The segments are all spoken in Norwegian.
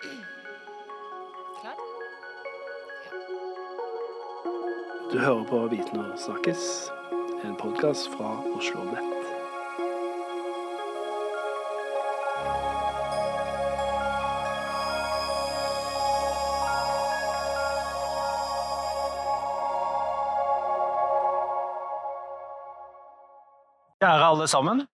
Klar? Du hører på Viten og snakkes, en podkast fra Oslo Nett. Kjære alle sammen.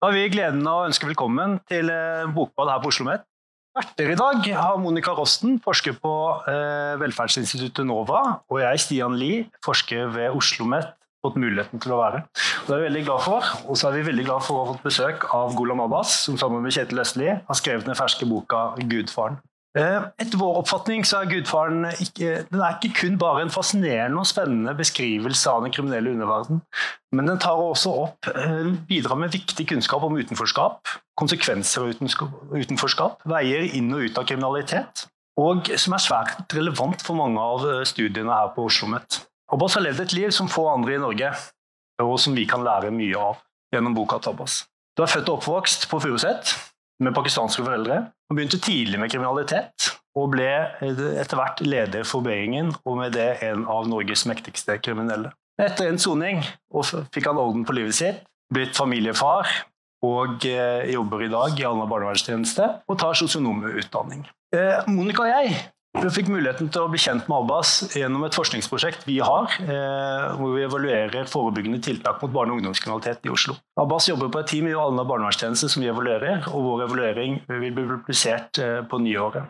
Da har vi gleden av å ønske velkommen til eh, Bokbad her på Oslo Met. Verter i dag har Monica Rosten, forsker på eh, velferdsinstituttet NOVA, og jeg, Stian Lie, forsker ved Oslo Met, fått muligheten til å være. Det er vi veldig glad for. Og så er vi veldig glad for å ha fått besøk av Golam Abbas, som sammen med Kjetil Østli har skrevet den ferske boka 'Gudfaren'. Eh, Etter vår oppfatning så er Gudfaren ikke, den er ikke kun bare en fascinerende og spennende beskrivelse av den kriminelle underverden, men den tar også opp, eh, bidrar med viktig kunnskap om utenforskap, konsekvenser av utenforskap, veier inn og ut av kriminalitet, og som er svært relevant for mange av eh, studiene her på Oslo Met. Abbas har levd et liv som få andre i Norge, og som vi kan lære mye av gjennom boka til. Du er født og oppvokst på Furuset med pakistanske foreldre. Han begynte tidlig med kriminalitet og ble etter hvert leder for Beingen, og med det en av Norges mektigste kriminelle. Etter en soning fikk han orden på livet sitt, blitt familiefar og eh, jobber i dag i Alna barnevernstjeneste og tar sosionomutdanning. Eh, Monica og jeg vi fikk muligheten til å bli kjent med Abbas gjennom et forskningsprosjekt vi har, eh, hvor vi evaluerer forebyggende tiltak mot barne- og ungdomskriminalitet i Oslo. Abbas jobber på et team i Alna barnevernstjeneste som vi evaluerer, og vår evaluering vil bli publisert eh, på nyåret.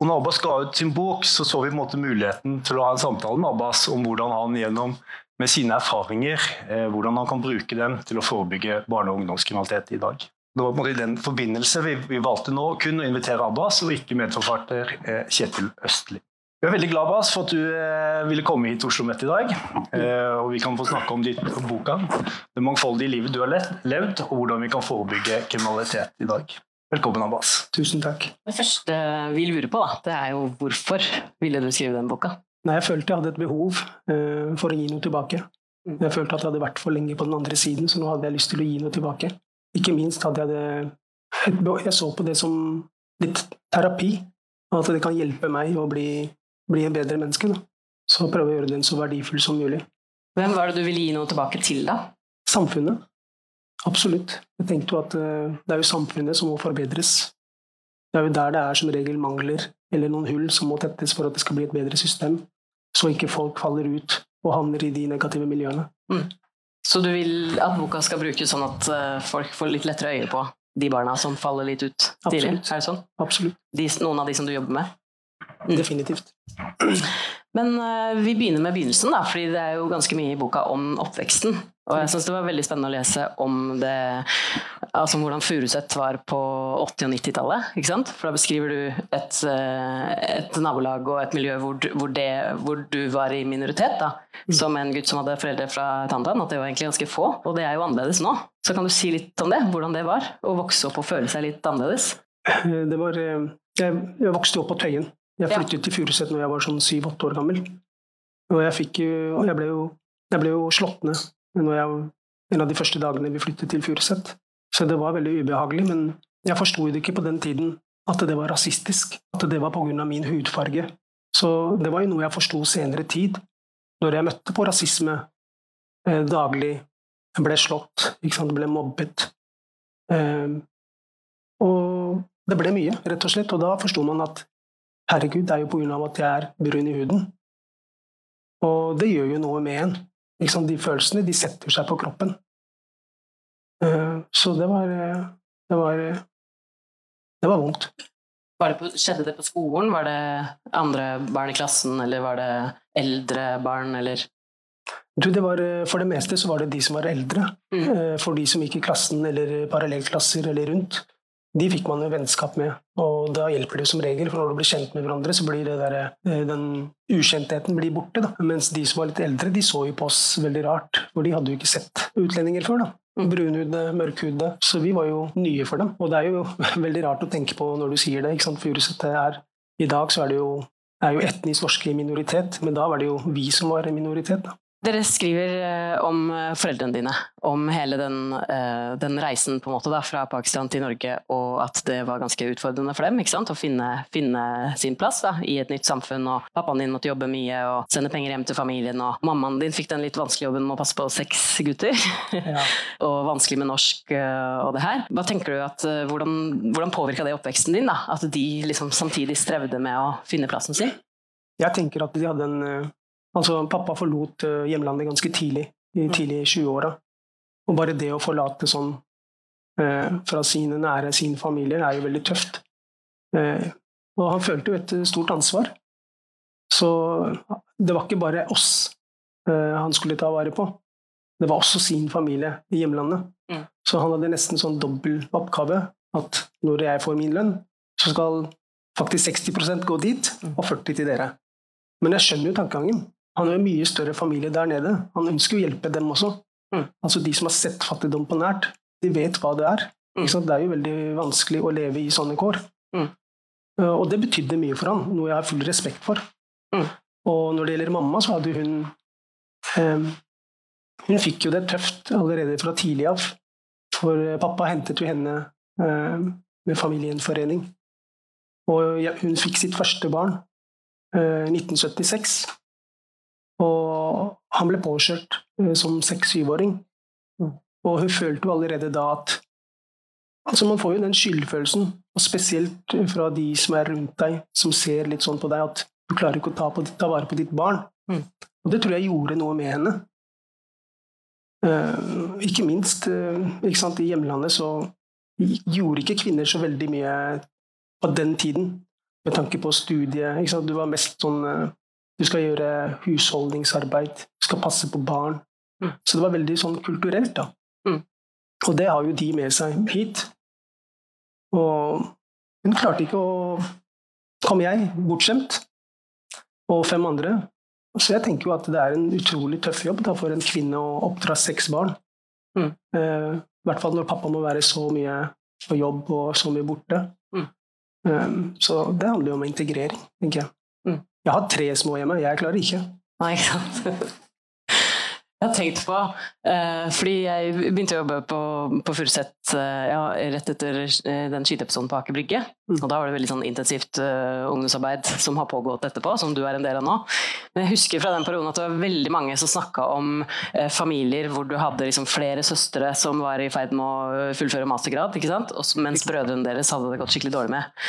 Og når Abbas ga ut sin bok, så så vi på en måte muligheten til å ha en samtale med Abbas om hvordan han gjennom med sine erfaringer, eh, hvordan han kan bruke dem til å forebygge barne- og ungdomskriminalitet i dag. Det var på en måte i den forbindelse vi, vi valgte nå kun å invitere Abbas, og ikke medforfatter eh, Kjetil Østli. Vi er veldig glad Abbas, for at du eh, ville komme hit til Oslo Met i dag. Eh, og vi kan få snakke om, ditt, om boka, det mangfoldige livet du har le- levd, og hvordan vi kan forebygge kriminalitet i dag. Velkommen, Abbas. Tusen takk. Det første vi lurer på, da, det er jo hvorfor ville du skrive den boka? Nei, jeg følte jeg hadde et behov eh, for å gi noe tilbake. Jeg følte at jeg hadde vært for lenge på den andre siden, så nå hadde jeg lyst til å gi noe tilbake. Ikke minst hadde jeg det Jeg så på det som litt terapi. At det kan hjelpe meg å bli, bli en bedre menneske. Da. Så prøve å gjøre den så verdifull som mulig. Hvem var det du ville gi noe tilbake til, da? Samfunnet. Absolutt. Jeg tenkte jo at eh, det er jo samfunnet som må forbedres. Det er jo der det er som regel mangler eller noen hull som må tettes for at det skal bli et bedre system, så ikke folk faller ut og havner i de negative miljøene. Så du vil at boka skal brukes sånn at eh, folk får litt lettere øye på de barna som faller litt ut tidlig? Absolutt. Er det sånn? Absolutt. De, noen av de som du jobber med? Mm. Definitivt. Men eh, vi begynner med begynnelsen, da, fordi det er jo ganske mye i boka om oppveksten. Og jeg syns det var veldig spennende å lese om det, altså hvordan Furuset var på 80- og 90-tallet. For da beskriver du et, eh, et nabolag og et miljø hvor du, hvor, det, hvor du var i minoritet, da. Som en gutt som hadde foreldre fra et land. At det var egentlig ganske få. Og det er jo annerledes nå. Så kan du si litt om det? Hvordan det var å vokse opp og føle seg litt annerledes? Det var, eh, jeg, jeg vokste opp på Tøyen. Jeg Ja. flyttet til Furuset når jeg var sånn syv-åtte år gammel. Og jeg, fikk, og jeg, ble, jo, jeg ble jo slått ned jeg, en av de første dagene vi flyttet til Furuset. Så det var veldig ubehagelig, men jeg forsto det ikke på den tiden at det var rasistisk. At det var pga. min hudfarge. Så det var jo noe jeg forsto senere tid, når jeg møtte på rasisme eh, daglig. Jeg ble slått, ikke sant? ble mobbet. Eh, og det ble mye, rett og slett. Og da forsto man at herregud, det er jo på grunn av at jeg er brun i huden. Og det gjør jo noe med en. Liksom. De følelsene de setter seg på kroppen. Eh, Så det var eh, Det var, eh, det var vondt. Var det på, skjedde det på skolen? Var det andre barn i klassen, eller var det eldre barn, eller Du, det var, for det meste så var det de som var eldre. Mm. For de som gikk i klassen eller parallellklasser eller rundt, de fikk man jo vennskap med. Og da hjelper det jo som regel, for når du blir kjent med hverandre, så blir det der, eh, den ukjentheten blir borte. Da. Mens de som var litt eldre, de så jo på oss veldig rart, for de hadde jo ikke sett utlendinger før. da. Brunhudede, mørkhudede. Så vi var jo nye for dem. Og det er jo veldig rart å tenke på når du sier det. ikke sant? Furuset er I dag så er det jo, er jo etnisk norske i minoritet, men da var det jo vi som var minoritet. da. Dere skriver eh, om eh, foreldrene dine, om hele den, eh, den reisen måte da, fra Pakistan til Norge, og at det var ganske utfordrende for dem ikke sant? å finne, finne sin plass da, i et nytt samfunn. og Pappaen din måtte jobbe mye og sende penger hjem til familien, og mammaen din fikk den litt vanskelige jobben med å passe på seks gutter. Ja. og vanskelig med norsk og det her. Hva tenker du at, Hvordan, hvordan påvirka det oppveksten din? da? At de liksom samtidig strevde med å finne plassen sin? Jeg tenker at de hadde en Altså, pappa forlot eh, hjemlandet ganske tidlig, i mm. tidlig i 20-åra. Og bare det å forlate sånn eh, fra sine nære, sin familie, er jo veldig tøft. Eh, og han følte jo et stort ansvar. Så det var ikke bare oss eh, han skulle ta vare på. Det var også sin familie i hjemlandet. Mm. Så han hadde nesten sånn dobbel oppgave. At når jeg får min lønn, så skal faktisk 60% gå dit, mm. og 40 til dere. Men jeg skjønner jo tankegangen. Han har en mye større familie der nede. Han ønsker å hjelpe dem også. Mm. Altså De som har sett fattigdom på nært, de vet hva det er. Mm. Det er jo veldig vanskelig å leve i sånne kår. Mm. Uh, og det betydde mye for han, noe jeg har full respekt for. Mm. Og når det gjelder mamma, så hadde hun um, Hun fikk jo det tøft allerede fra tidlig av. For uh, pappa hentet jo henne uh, med familiegjenforening. Og hun fikk sitt første barn uh, 1976. Og han ble påkjørt eh, som seks-syvåring. Mm. Og hun følte jo allerede da at Altså, man får jo den skyldfølelsen, og spesielt fra de som er rundt deg, som ser litt sånn på deg at du klarer ikke å ta, på, ta vare på ditt barn. Mm. Og det tror jeg gjorde noe med henne. Uh, ikke minst uh, ikke sant, i hjemlandet så gjorde ikke kvinner så veldig mye på den tiden, med tanke på studiet. Du var mest sånn uh, du skal gjøre husholdningsarbeid, du skal passe på barn. Mm. Så det var veldig sånn kulturelt, da. Mm. Og det har jo de med seg hit. Og hun klarte ikke å Kom jeg, bortskjemt, og fem andre. Så jeg tenker jo at det er en utrolig tøff jobb da, for en kvinne å oppdra seks barn. Mm. Eh, I hvert fall når pappa må være så mye på jobb og så mye borte. Mm. Eh, så det handler jo om integrering, tenker jeg. Jeg har tre små hjemme, jeg klarer ikke. Nei, ikke sant. Jeg har tenkt på, eh, fordi jeg begynte å jobbe på, på Furuset eh, ja, rett etter eh, den skyteepisoden på Aker Brygge. Mm. Og da var det veldig sånn intensivt uh, ungdomsarbeid som har pågått etterpå, som du er en del av nå. Men jeg husker fra den perioden at det var veldig mange som snakka om uh, familier hvor du hadde liksom flere søstre som var i ferd med å fullføre mastergrad, ikke sant? Også, mens brødrene deres hadde det gått skikkelig dårlig med.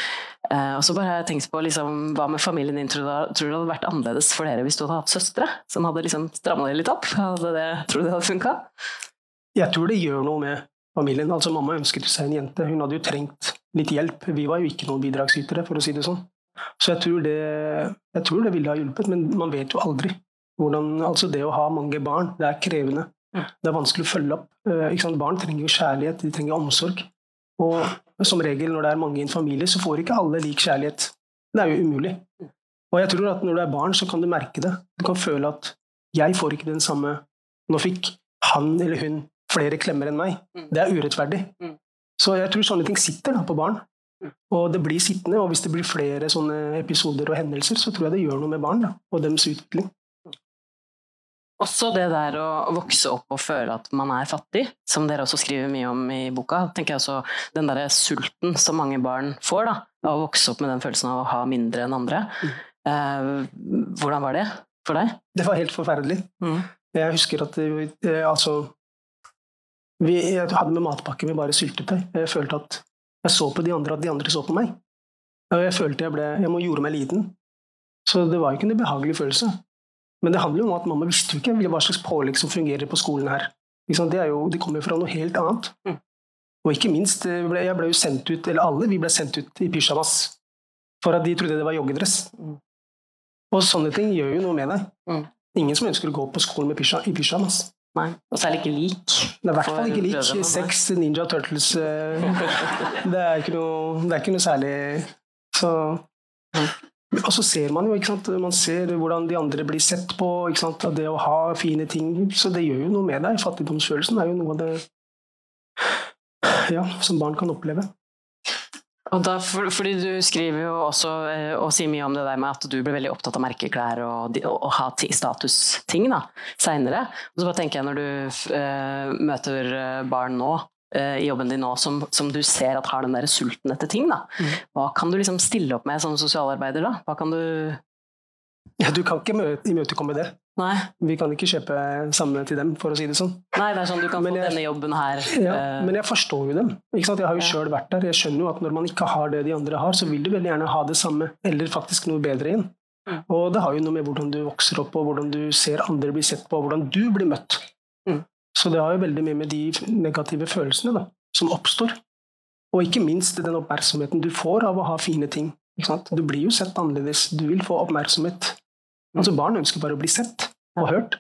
Uh, og så bare har jeg tenkt på liksom, hva med familien din tror du, tror du det hadde vært annerledes for dere hvis du hadde hatt søstre som hadde liksom stramma det litt opp? Det, tror du det hadde funka? Jeg tror det gjør noe med familien. Altså Mamma ønsket seg en jente. Hun hadde jo trengt litt hjelp. Vi var jo ikke noen bidragsytere, for å si det sånn. Så jeg tror det, jeg tror det ville ha hjulpet, men man vet jo aldri. Hvordan, altså det å ha mange barn, det er krevende. Det er vanskelig å følge opp. Eh, barn trenger jo kjærlighet, de trenger omsorg. Og som regel når det er mange i en familie, så får ikke alle lik kjærlighet. Det er jo umulig. Og jeg tror at når du er barn, så kan du merke det. Du kan føle at jeg får ikke den samme Nå fikk han eller hun flere klemmer enn meg. Det er urettferdig. Så jeg tror sånne ting sitter da på barn. Og det blir sittende, og hvis det blir flere sånne episoder og hendelser, så tror jeg det gjør noe med barn da, og deres utvikling. Også det der å vokse opp og føle at man er fattig, som dere også skriver mye om i boka. tenker jeg også Den der sulten som mange barn får, da, av å vokse opp med den følelsen av å ha mindre enn andre. Mm. Eh, hvordan var det for deg? Det var helt forferdelig. Mm. Jeg husker at eh, altså vi, Jeg hadde med matpakke med bare syltetøy. Jeg følte at jeg så på de andre, at de andre så på meg. Og jeg følte jeg, ble, jeg må gjorde meg liten. Så det var ikke en behagelig følelse. Men det handler jo om at mamma visste jo ikke hva slags pålegg som fungerer på skolen her. Det, jo, det kommer fra noe helt annet. Mm. Og ikke minst, eh, jeg ble jo sendt ut, eller alle vi ble sendt ut i pysjamas for at de trodde det var joggedress. Mm. Og sånne ting gjør jo noe med deg. Mm. Ingen som ønsker å gå på skolen med pysja, i pysjamas. Nei, Og særlig ikke lik. Det er i hvert fall ikke lik. Seks Ninja Turtles eh, det, er noe, det, er ikke noe, særlig Så og så ser man jo, ikke sant? man ser hvordan de andre blir sett på. Ikke sant? Det å ha fine ting. Så det gjør jo noe med deg. Fattigdomsfølelsen er jo noe av det ja, som barn kan oppleve. Og da, for, fordi du skriver jo også eh, og sier mye om det der med at du blir veldig opptatt av merkeklær og, og, og ha ti- statusting da, seinere. Så bare tenker jeg når du eh, møter eh, barn nå i jobben din nå som, som du ser at har den der sulten etter ting, da. Mm. Hva kan du liksom stille opp med som sosialarbeider da? Hva kan du Ja, du kan ikke mø- imøtekomme det. Nei, Vi kan ikke kjøpe samme til dem, for å si det sånn. Nei det er sånn du kan Men få jeg- denne jobben her. Ja, uh, men jeg forstår jo dem. Jeg har jo Ja. sjøl vært der. Jeg skjønner jo at når man ikke har det de andre har, så vil du veldig gjerne ha det samme, eller faktisk noe bedre igjen. Mm. Og det har jo noe med hvordan du vokser opp, og hvordan du ser andre bli sett på, og hvordan du blir møtt. Mm. Så det har jo veldig mye med de negative følelsene da, som oppstår. Og ikke minst den oppmerksomheten du får av å ha fine ting. Du blir jo sett annerledes. Du vil få oppmerksomhet. Altså Barn ønsker bare å bli sett og hørt.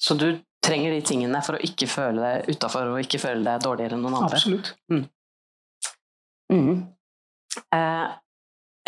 Så du trenger de tingene for å ikke føle deg utafor og ikke føle deg dårligere enn noen andre. Absolutt. Mhm. Eh,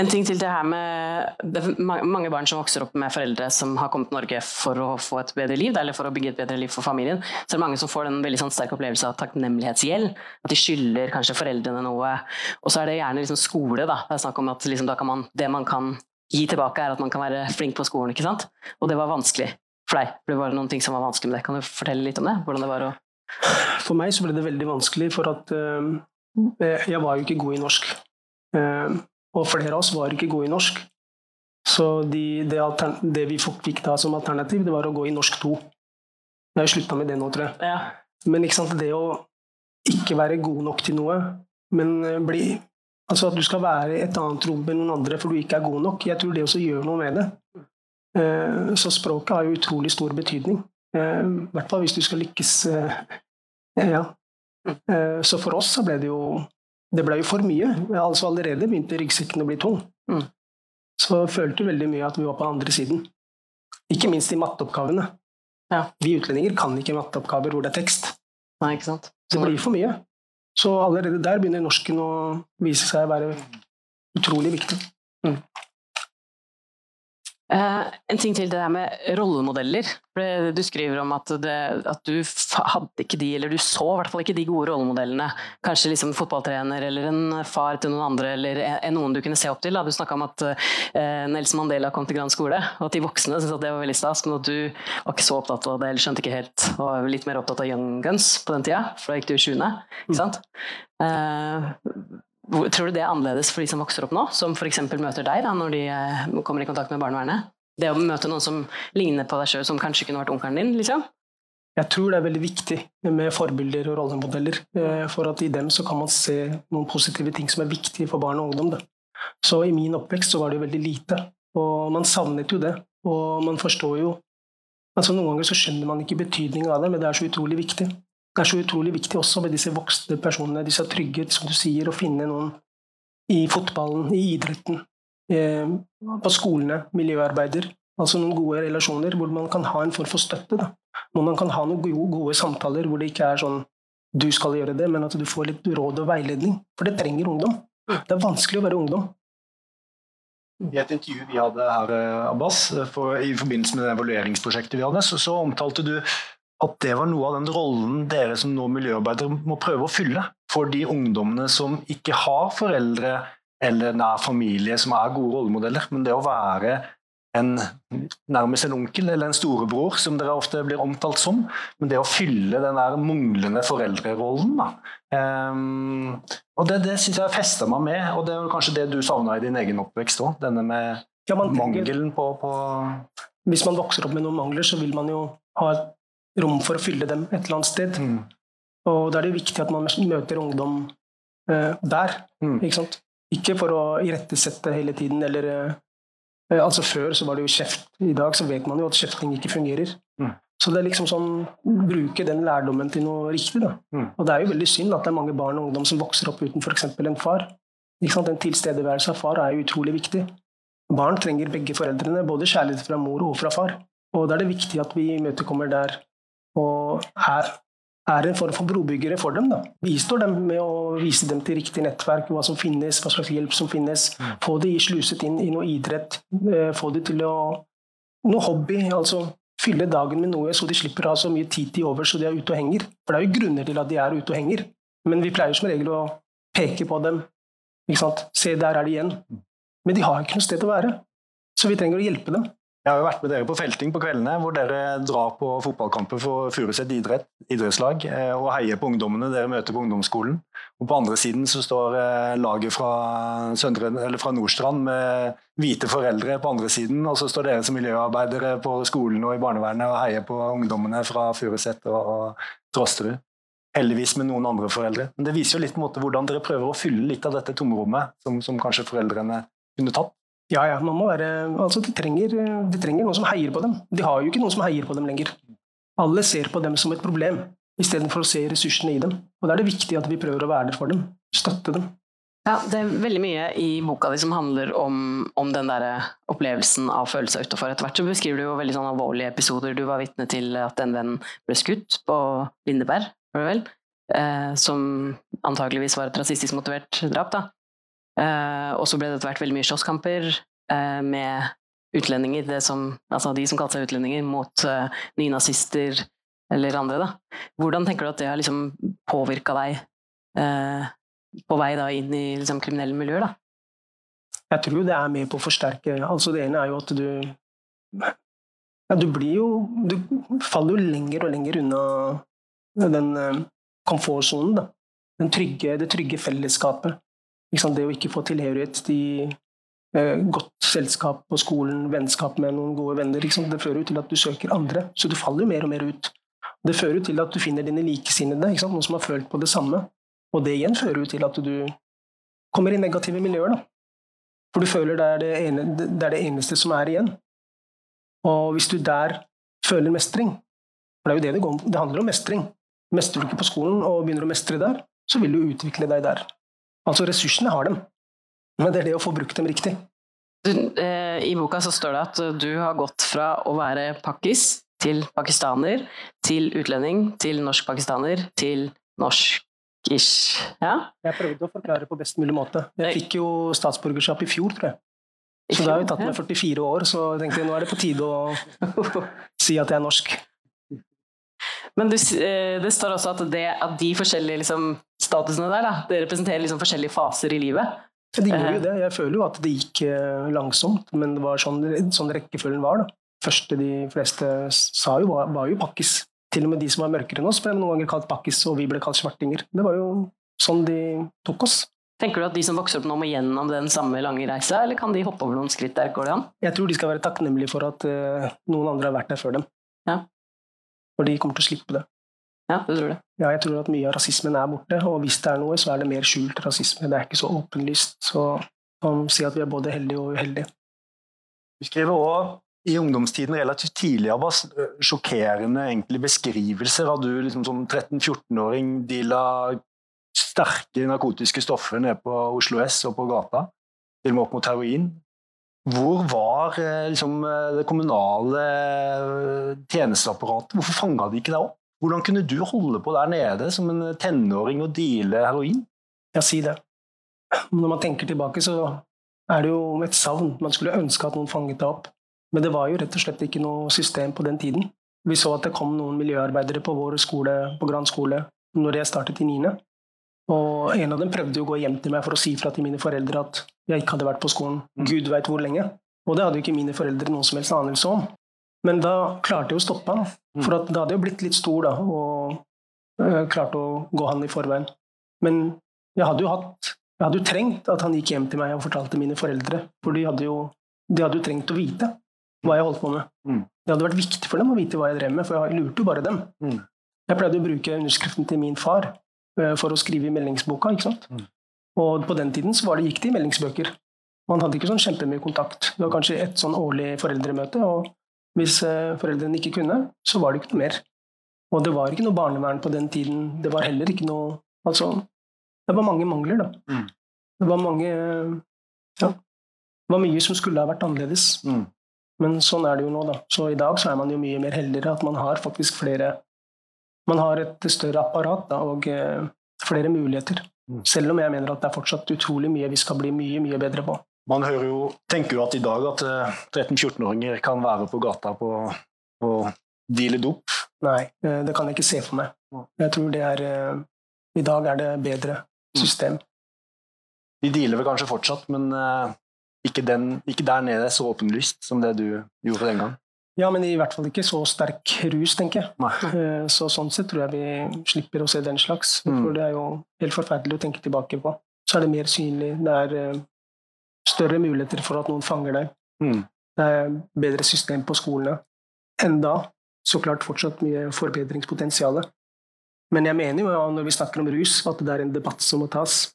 en ting til det her med det er mange barn som vokser opp med foreldre som har kommet til Norge for å få et bedre liv, eller for å bygge et bedre liv for familien. Så er det mange som får en veldig sånn sterk opplevelse av takknemlighetsgjeld. At de skylder kanskje foreldrene noe. Og så er det gjerne liksom skole. Da. Det er snakk om at liksom man, det man kan gi tilbake, er at man kan være flink på skolen. ikke sant? Og det var vanskelig for deg. Det var noen ting som var vanskelig med det. Kan du fortelle litt om det? Hvordan det var å For meg så ble det veldig vanskelig, for at øh, jeg var jo ikke god i norsk. Eh, og flere av oss var ikke gode i norsk. Så de, det, det vi fikk da som alternativ, det var å gå i norsk 2. Jeg har slutta med det nå, tror jeg. Ja. Men ikke sant, det å ikke være god nok til noe, men eh, bli Altså at du skal være i et annet rom enn noen andre for du ikke er god nok, jeg tror det også gjør noe med det. Eh, Så språket har jo utrolig stor betydning. Eh, I hvert fall hvis du skal lykkes. eh, Ja. Eh, Så for oss så ble det jo Det ble jo for mye. Altså Allerede begynte ryggsekken å bli tung. Mm. Så følte veldig mye at vi var på andre siden. Ikke minst i matteoppgavene. Ja. Vi utlendinger kan ikke matteoppgaver hvor det er tekst. Nei, ikke sant? Det blir for mye. Så allerede der begynner norsken å vise seg å være utrolig viktig. Eh, en ting til det der med rollemodeller. Du skriver om at, det, at du hadde ikke de, eller du så i hvert fall ikke de gode rollemodellene. Kanskje liksom fotballtrener eller en far til noen andre, eller en, noen du kunne se opp til. Da. Du snakka om at eh, Nelson Mandela kom til Grand skole, og at de voksne syntes at det var veldig stas, men at du var ikke så opptatt av det, eller skjønte ikke helt, og var litt mer opptatt av Young Guns på den tida, for da gikk du i sjuende. Ikke sant? Eh, hvor- Tror du det er annerledes for de som vokser opp nå, som f.eks. møter deg da, når de eh, kommer i kontakt med barnevernet? Det å møte noen som ligner på deg sjøl, som kanskje kunne vært onkelen din? liksom? Jeg tror det er veldig viktig med forbilder og rollemodeller, eh, for at i dem så kan man se noen positive ting som er viktige for barn og ungdom. Da. Så i min oppvekst så var det veldig lite, og man savnet jo det. Og man forstår jo altså Noen ganger så skjønner man ikke betydningen av det, men det er så utrolig viktig. Det er så utrolig viktig også med disse voksne personene, disse trygge, som du sier, å finne noen i fotballen, i idretten, eh, på skolene, miljøarbeider. Altså noen gode relasjoner hvor man kan ha en form for støtte. Da. Hvor man kan ha noen gode, gode samtaler hvor det ikke er sånn du skal gjøre det, men at du får litt råd og veiledning. For det trenger ungdom. Det er vanskelig å være ungdom. I et intervju vi hadde her, eh, Abbas, eh, for, i forbindelse med det evalueringsprosjektet vi hadde, så, så omtalte du at det var noe av den rollen dere som nå miljøarbeidere må prøve å fylle for de ungdommene som ikke har foreldre eller nær familie som er gode rollemodeller. Men det å være en, nærmest en onkel eller en storebror, som dere ofte blir omtalt som, men det å fylle den der manglende foreldrerollen. Ehm, og Det, det syns jeg festa meg med, og det er kanskje det du savna i din egen oppvekst òg. Denne med Ja, man mangelen på, på hvis man vokser opp med noen mangler, så vil man jo ha et rom for å fylle dem et eller annet sted. mm, Og da er det viktig at man møter ungdom eh, der. mm, Ikke? Ikke for å irettesette hele tiden, eller eh, Altså Før så var det jo kjeft. I dag så vet man jo at kjefting ikke fungerer. Mm. Så det er liksom sånn Bruke den lærdommen til noe riktig. da. Mm. Og det er jo veldig synd at det er mange barn og ungdom som vokser opp uten f.eks. en far. Ikke sant? En tilstedeværelse av far er jo utrolig viktig. Barn trenger begge foreldrene, både kjærlighet fra mor og fra far. Og da er det viktig at vi imøtekommer der og er, er en form for brobyggere for dem. da. Bistår dem med å vise dem til riktig nettverk, hva som finnes, hva slags hjelp som finnes. Få de sluset inn i noe idrett, eh, få de til å Noe hobby, altså fylle dagen med noe så de slipper å ha så mye tid til over så de er ute og henger. For det er jo grunner til at de er ute og henger. Men vi pleier som regel å peke på dem. Ikke sant? Se, der er de igjen. Men de har ikke noe sted å være. Så vi trenger å hjelpe dem. Jeg har jo vært med dere på felting på kveldene, hvor dere drar på fotballkamper for Furuset idrett, idrettslag eh, og heier på ungdommene dere møter på ungdomsskolen. Og På andre siden så står eh, laget fra, Søndre, fra Nordstrand med hvite foreldre på andre siden, og så står dere som miljøarbeidere på skolen og i barnevernet og heier på ungdommene fra Furuset og, og Trosterud. Heldigvis med noen andre foreldre. Men det viser jo litt på en måte hvordan dere prøver å fylle litt av dette tomrommet som, som kanskje foreldrene kunne tatt. Ja, ja, man må være, altså de, trenger, de trenger noen som heier på dem. De har jo ikke noen som heier på dem lenger. Alle ser på dem som et problem, istedenfor å se ressursene i dem. Og Da er det viktig at vi prøver å være der for dem, støtte dem. Ja, Det er veldig mye i boka di som handler om, om den der opplevelsen av følelser utafor. Etter hvert så beskriver du jo veldig sånn alvorlige episoder. Du var vitne til at en venn ble skutt på Lindeberg, var det vel? Eh, som antageligvis var et rasistisk motivert drap. da. Uh, og så ble det etter hvert veldig mye slåsskamper uh, med utlendinger, som, altså de som kalte seg utlendinger, mot uh, nynazister eller andre. Da. Hvordan tenker du at det har liksom påvirka deg på vei da inn i liksom, kriminelle miljøer? Da? Jeg tror det er med på å forsterke altså Det ene er jo at du ja, Du blir jo Du faller jo lenger og lenger unna den komfortsonen. Den trygge, det trygge fellesskapet det å ikke få tilhørighet til eh, godt selskap på skolen, vennskap med noen gode venner, det fører jo til at du søker andre. Så du faller jo mer og mer ut. Det fører jo til at du finner dine likesinnede, noen som har følt på det samme. Og det igjen fører jo til at du kommer i negative miljøer. Da. For du føler det er det, ene, det er det eneste som er igjen. Og hvis du der føler mestring, for det er jo det det går det handler om mestring Mestrer du ikke på skolen og begynner å mestre der, så vil du utvikle deg der. Altså, ressursene har dem, men det er det å få brukt dem riktig. Du, eh, I boka så står det at du har gått fra å være pakkis til pakistaner, til utlending, til norsk-pakistaner, til norsk-ish. Ja? Jeg prøvde å forklare på best mulig måte. Jeg fikk jo statsborgerskap i fjor, tror jeg. Så da har vi tatt meg 44 år, så jeg tenkte nå er det på tide å si at jeg er norsk. Men du, eh, det står også at, det, at de forskjellige liksom, statusene der, da, det representerer liksom forskjellige faser i livet. Det gjorde jo eh. det. Jeg føler jo at det gikk eh, langsomt, men det var sånn, sånn rekkefølgen var. da. første de fleste sa jo, var, var jo pakkis. Til og med de som var mørkere enn oss, ble noen ganger kalt pakkis, og vi ble kalt svartinger. Det var jo sånn de tok oss. Tenker du at de som vokser opp nå må gjennom den samme lange reisa, eller kan de hoppe over noen skritt der? Går det an? Jeg tror de skal være takknemlige for at uh, noen andre har vært der før dem. Ja. For de kommer til å slippe det. Ja, du tror det? Ja, jeg tror at mye av rasismen er borte. Og hvis det er noe, så er det mer skjult rasisme. Det er ikke så åpenlyst. Så man må si at vi er både heldige og uheldige. Du skriver òg i ungdomstiden relativt tidlig av oss sjokkerende egentlig, beskrivelser av du liksom, som 13-14-åring deala sterke narkotiske stoffer nede på Oslo S og på gata, til og med opp mot heroin. Hvor var eh, liksom, det kommunale tjenesteapparatet? Hvorfor fanga de ikke deg opp? Hvordan kunne du holde på der nede som en tenåring og deale heroin? Ja, si det. Når man tenker tilbake, så er det jo et savn. Man skulle ønske at noen fanget det opp. Men det var jo rett og slett ikke noe system på den tiden. Vi så at det kom noen miljøarbeidere på vår skole, på Gran skole, når jeg startet i niende. Og en av dem prøvde jo å gå hjem til meg for å si fra til mine foreldre at jeg ikke hadde vært på skolen mm. gud veit hvor lenge. Og det hadde jo ikke mine foreldre noen som helst anelse om. Men da klarte jeg å stoppe han. for For da hadde jeg blitt litt stor da, og uh, klarte å gå han i forveien. Men jeg hadde jo hatt jeg hadde jo trengt at han gikk hjem til meg og fortalte mine foreldre. For de hadde jo, de hadde jo trengt å vite hva jeg holdt på med. Mm. Det hadde vært viktig for dem å vite hva jeg drev med, for jeg lurte jo bare dem. Mm. Jeg pleide å bruke underskriften til min far for å skrive i meldingsboka. ikke sant? Mm. Og på den tiden så var det, gikk det i meldingsbøker. Man hadde ikke sånn kjempemye kontakt. Det var kanskje ett sånn årlig foreldremøte. og hvis eh, foreldrene ikke kunne, så var det ikke noe mer. Og det var ikke noe barnevern på den tiden. Det var heller ikke noe Altså, det var mange mangler, da. Mm. Det var mange Ja. Det var mye som skulle ha vært annerledes. Mm. Men sånn er det jo nå, da. Så i dag så er man jo mye mer heldigere. At man har faktisk flere Man har et større apparat da, og eh, flere muligheter. Mm. Selv om jeg mener at det er fortsatt utrolig mye vi skal bli mye, mye bedre på. Man hører jo, tenker jo at i dag at 13-14-åringer eh, kan være på gata på, på deale dop. Nei, eh, det kan jeg ikke se for meg. Jeg tror det er I dag er det bedre mm. system. De dealer vel kanskje fortsatt, men ikke, den, ikke der nede så åpenlyst som det du gjorde den gang. Ja, men i hvert fall ikke så sterk rus, tenker jeg. Nei. Eh, Så sånn sett tror jeg vi slipper å se den slags. Mm. For det er jo helt forferdelig å tenke tilbake på. Så er det mer synlig. Det er eh, større muligheter for at noen fanger deg. Mm. Det er bedre system på skolene. Enda så klart fortsatt mye forbedringspotensial. Men jeg mener jo ja, når vi snakker om rus, at det er en debatt som må tas.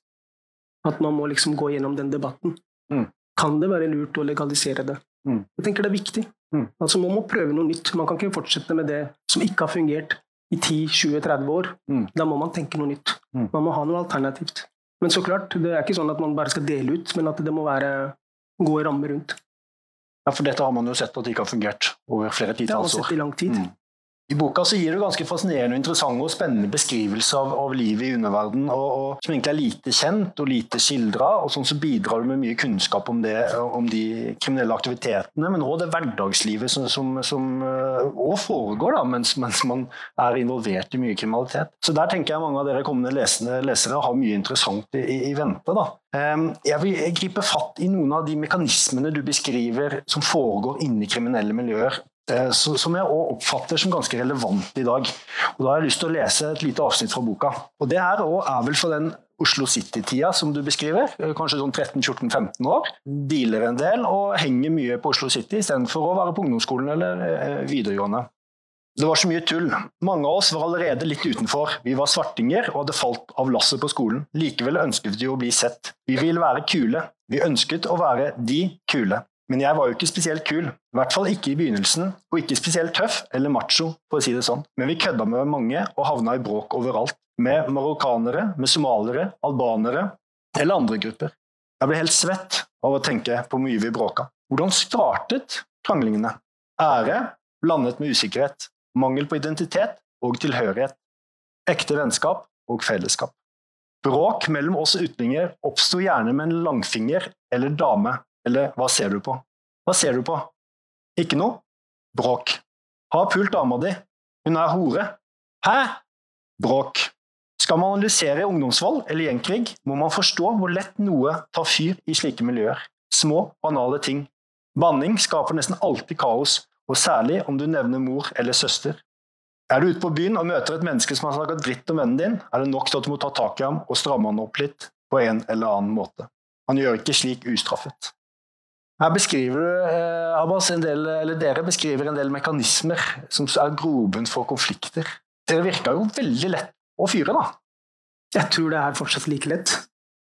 At man må liksom gå gjennom den debatten. Mm. Kan det være lurt å legalisere det? Mm. Jeg tenker det er viktig. Mm. Altså Man må prøve noe nytt. Man kan ikke fortsette med det som ikke har fungert i 10-20-30 år. Mm. Da må man tenke noe nytt. Mm. Man må ha noe alternativt. Men så klart, det er ikke sånn at man bare skal dele ut, men at det må være gode rammer rundt. Ja, for dette har man jo sett at det ikke har fungert over flere Det har man sett i lang tid. Mm. I boka så gir du ganske fascinerende, interessante og spennende beskrivelser av, av livet i underverdenen, som egentlig er lite kjent og lite skildra. Og sånn så bidrar du med mye kunnskap om, det, om de kriminelle aktivitetene, men òg det hverdagslivet som, som, som øh, også foregår da, mens, mens man er involvert i mye kriminalitet. Så der tenker jeg mange av dere kommende lesende, lesere har mye interessant i, i, i vente. da. Ehm, Jeg vil gripe fatt i noen av de mekanismene du beskriver som foregår inni kriminelle miljøer, eh, som jeg òg oppfatter som ganske relevant i dag. Og Da har jeg lyst til å lese et lite avsnitt fra boka. Og Det her er vel for den Oslo City-tida som du beskriver, eh, kanskje sånn 13-14-15 år. Dealer en del og henger mye på Oslo City istedenfor å være på ungdomsskolen eller eh, videregående. Det var så mye tull. Mange av oss var allerede litt utenfor. Vi var svartinger og hadde falt av lasset på skolen. Likevel ønsket vi å bli sett. Vi ville være kule. Vi ønsket å være de kule. Men jeg var jo ikke spesielt kul. I hvert fall ikke i begynnelsen, og ikke spesielt tøff eller macho, for å si det sånn. Men vi kødda med mange og havna i bråk overalt. Med marokkanere, med somaliere, albanere eller andre grupper. Jeg ble helt svett av å tenke på hvor mye vi bråka. Hvordan startet kranglingene? Ære blandet med usikkerhet, mangel på identitet og tilhørighet, ekte vennskap og fellesskap. Bråk mellom oss utlendinger oppsto gjerne med en langfinger eller dame, eller hva ser du på? Hva ser du på? Ikke noe? Bråk. Har pult dama di. Hun er hore. Hæ? Bråk. Skal man analysere ungdomsvold eller gjengkrig, må man forstå hvor lett noe tar fyr i slike miljøer. Små, banale ting. Banning skaper nesten alltid kaos, og særlig om du nevner mor eller søster. Er du ute på byen og møter et menneske som har snakket dritt om vennen din, er det nok til at du må ta tak i ham og stramme han opp litt på en eller annen måte. Han gjør ikke slik ustraffet. Her beskriver du, eh, Abbas, del, eller Dere beskriver en del mekanismer som er grobunn for konflikter. Det virka jo veldig lett å fyre, da. Jeg tror det er fortsatt like lett.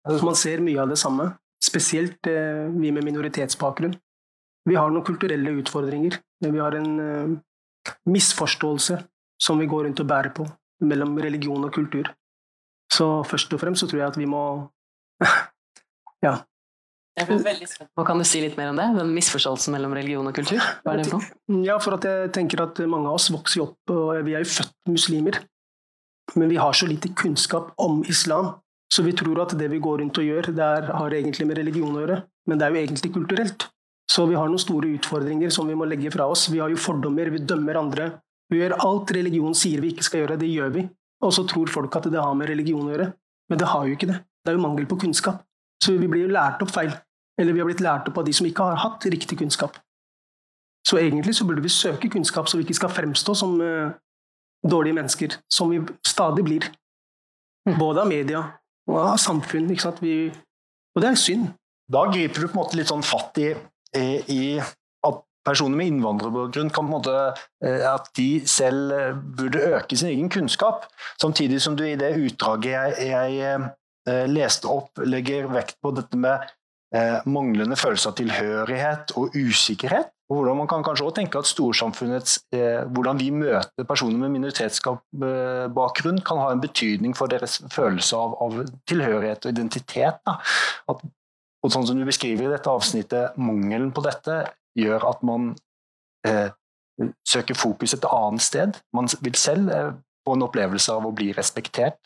Altså, man ser mye av det samme. Spesielt eh, vi med minoritetsbakgrunn. Vi har noen kulturelle utfordringer. Vi har en eh, misforståelse som vi går rundt og bærer på mellom religion og kultur. Så først og fremst så tror jeg at vi må Ja. Jeg ble veldig spent Hva Kan du si litt mer om det? Den misforståelsen mellom religion og kultur? Hva er det for? Ja, for at jeg tenker at mange av oss vokser jo opp, og vi er jo født muslimer. Men vi har så lite kunnskap om islam, så vi tror at det vi går rundt og gjør, det er, har egentlig med religion å gjøre. Men det er jo egentlig kulturelt. Så vi har noen store utfordringer som vi må legge fra oss. Vi har jo fordommer, vi dømmer andre. Vi gjør alt religion sier vi ikke skal gjøre, det gjør vi. Og så tror folk at det har med religion å gjøre. Men det har jo ikke det. Det er jo mangel på kunnskap. Så vi blir jo lært opp feil. Eller vi har blitt lært opp av de som ikke har hatt riktig kunnskap. Så egentlig så burde vi søke kunnskap, så vi ikke skal fremstå som uh, dårlige mennesker, som vi stadig blir. Både av media og av samfunn. Ikke sant? Vi, og det er synd. Da griper du på en måte litt sånn fatt i, i, at personer med innvandrerbakgrunn kan på en måte eh, At de selv eh, burde øke sin egen kunnskap. Samtidig som du i det utdraget jeg, jeg leste opp, legger vekt på dette med eh, manglende følelse av tilhørighet og usikkerhet. Og hvordan man kan kanskje også tenke at storsamfunnets eh, Hvordan vi møter personer med minoritetsbakgrunn kan ha en betydning for deres følelse av, av tilhørighet og identitet. At, og sånn som du beskriver i dette avsnittet, mangelen på dette gjør at man eh, søker fokus et annet sted. Man vil selv eh, få en opplevelse av å bli respektert,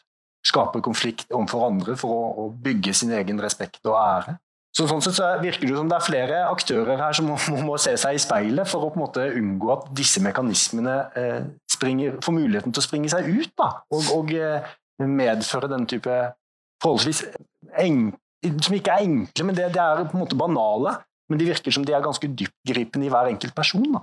skape konflikt overfor andre for å, å bygge sin egen respekt og ære. Så sånn sett så virker det som det er flere aktører her som må, må se seg i speilet for å på en måte unngå at disse mekanismene eh, springer, får muligheten til å springe seg ut da, og, og eh, medføre den type forholdsvis enkle som ikke er enkle, men det, det, er på en måte banale. Men de virker som de er ganske dyptgripende i hver enkelt person.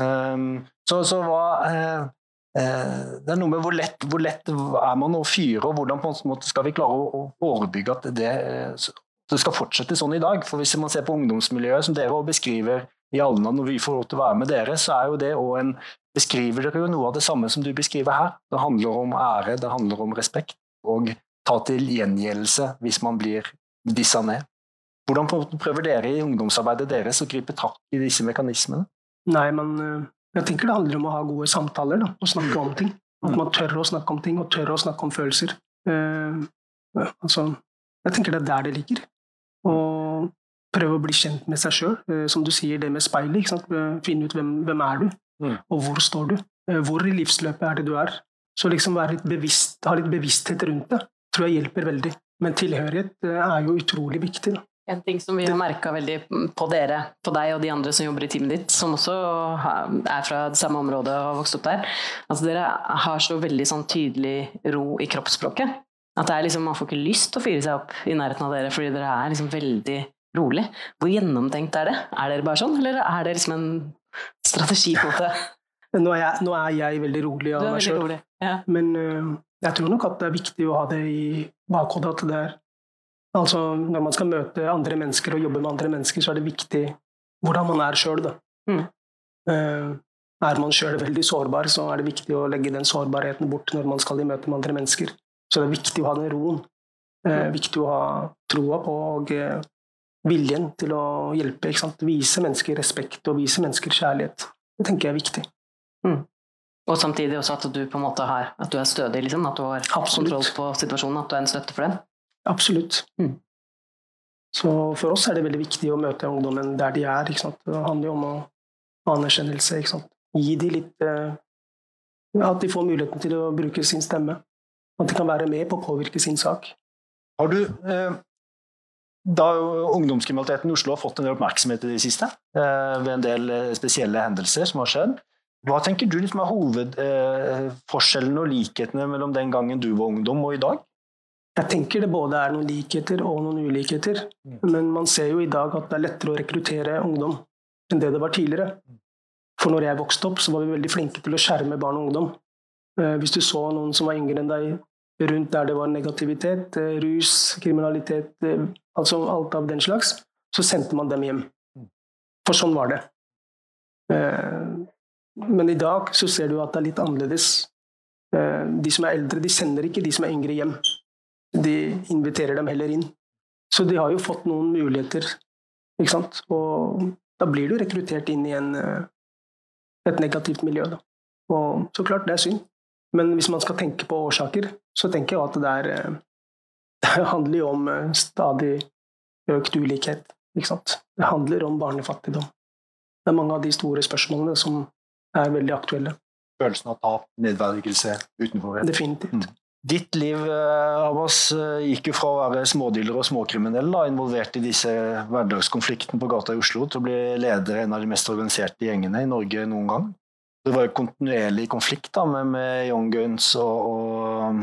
Um, så, så hva uh, Det er noe med hvor lett, hvor lett er man å fyre, og hvordan på en måte skal vi klare å, å forebygge at det, det, skal fortsette sånn i dag. For Hvis man ser på ungdomsmiljøet, som dere beskriver i Alna når vi får lov til å være med dere, så er jo det òg en beskriver dere jo noe av det samme som du beskriver her. Det handler om ære, det handler om respekt, og ta til gjengjeldelse hvis man blir dissa ned. Hvordan prøver dere i ungdomsarbeidet deres å gripe tak i disse mekanismene? Nei, men eh, jeg tenker det handler om å ha gode samtaler da, og snakke om ting. At man tør å snakke om ting, og tør å snakke om følelser. Uh, altså, jeg tenker det er der det ligger. Og prøve å bli kjent med seg sjøl. Uh, eh, som du sier, det med speilet. Finne ut hvem, hvem er du Mm. Og hvor står du? Uh, hvor i livsløpet er det du er? Så liksom være litt bevisst, ha litt bevissthet rundt det tror jeg hjelper veldig. Men tilhørighet eh, er jo utrolig viktig. Da. En ting som vi har merka veldig på dere, på deg og de andre som jobber i teamet ditt, som også er fra det samme området og har vokst opp der, altså dere har så veldig sånn tydelig ro i kroppsspråket. At det er liksom, Man får ikke lyst til å fyre seg opp i nærheten av dere fordi dere er liksom veldig rolig. Hvor gjennomtenkt er det? Er dere bare sånn, eller er det liksom en strategi, på det? Nå er jeg, nå er jeg veldig rolig av meg sjøl, ja. men uh, jeg tror nok at det er viktig å ha det i bakhodet. at det er Altså, når man skal møte andre mennesker og jobbe med andre mennesker, så er det viktig hvordan man er sjøl. Mm. Uh, er man sjøl veldig sårbar, så er det viktig å legge den sårbarheten bort når man skal i møte med andre mennesker. Så det er viktig å ha den roen. Uh, viktig å ha troa på og uh, viljen til å hjelpe. Vise mennesker respekt og vise mennesker kjærlighet. Det tenker jeg er viktig. Mm. Og samtidig også at du på en måte har at du er stødig, liksom, at du har Absolutt. kontroll på situasjonen, at du er en støtte for den. Absolutt. Mm. Så for oss er det veldig viktig å møte ungdommen der de er. Det handler jo om å anerkjennelse. Gi dem litt eh, At de får muligheten til å bruke sin stemme. At de kan være med på å påvirke sin sak. Har du eh, da ungdomskriminaliteten i Oslo har fått en del oppmerksomhet i det siste, eh, ved en del eh, spesielle hendelser som har skjedd. Hva tenker du liksom er hovedforskjellene og likhetene mellom den gangen du var ungdom og i dag? Jeg tenker det både er noen likheter og noen ulikheter. Mm. Men man ser jo i dag at det er lettere å rekruttere ungdom enn det det var tidligere. For når jeg vokste opp, så var vi veldig flinke til å skjerme barn og ungdom. Eh, hvis du så noen som var yngre enn deg rundt der det var negativitet, rus, kriminalitet, altså alt av den slags, så sendte man dem hjem. For sånn var det. Eh, men i dag så ser du at det er litt annerledes. Eh, de som er eldre, de sender ikke de som er yngre, hjem. De inviterer dem heller inn. Så de har jo fått noen muligheter, ikke sant. Og da blir du rekruttert inn i en, eh, et negativt miljø. Da. Og så klart, det er synd. Men hvis man skal tenke på årsaker, så tenker jeg at det er det handler jo om eh, stadig økt ulikhet. Det handler om barnefattigdom. Det er mange av de store spørsmålene som er veldig aktuelle. Følelsen av tap, nedverdigelse, utenforhet. Definitivt. Mm. Ditt liv eh, Abbas, eh, gikk jo fra å være smådealer og småkriminell involvert i disse hverdagskonfliktene på gata i Oslo, til å bli leder i en av de mest organiserte gjengene i Norge noen gang. Det var jo kontinuerlig konflikt da, med, med Young Guns og, og,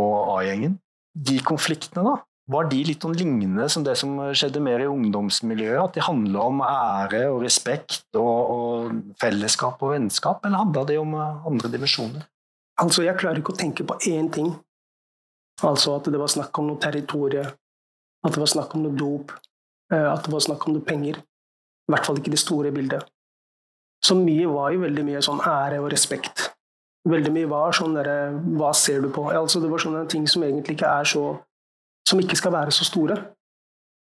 og A-gjengen de konfliktene, da, var de litt sånn lignende som det som skjedde mer i ungdomsmiljøet? At de handla om ære og respekt og, og, fellesskap og vennskap, eller handla det om eh, andre dimensjoner? Altså, jeg klarer ikke å tenke på én ting. Altså at det var snakk om noe territorium, at det var snakk om noe dop, eh, at det var snakk om noe penger. I hvert fall ikke det store bildet. Så mye var jo veldig mye sånn ære og respekt veldig mye var sånn derre Hva ser du på? Altså, det var sånne ting som egentlig ikke er så Som ikke skal være så store.